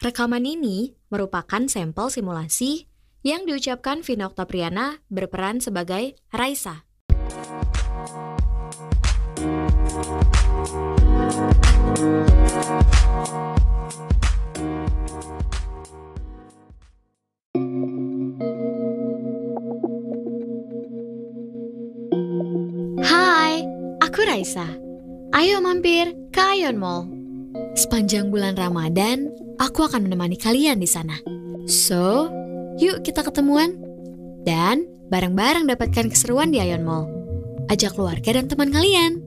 Rekaman ini merupakan sampel simulasi yang diucapkan Vina Oktapriana berperan sebagai Raisa. Hai, aku Raisa. Ayo mampir ke Ion Mall. Sepanjang bulan Ramadan, aku akan menemani kalian di sana. So, yuk kita ketemuan. Dan bareng-bareng dapatkan keseruan di Ion Mall. Ajak keluarga dan teman kalian.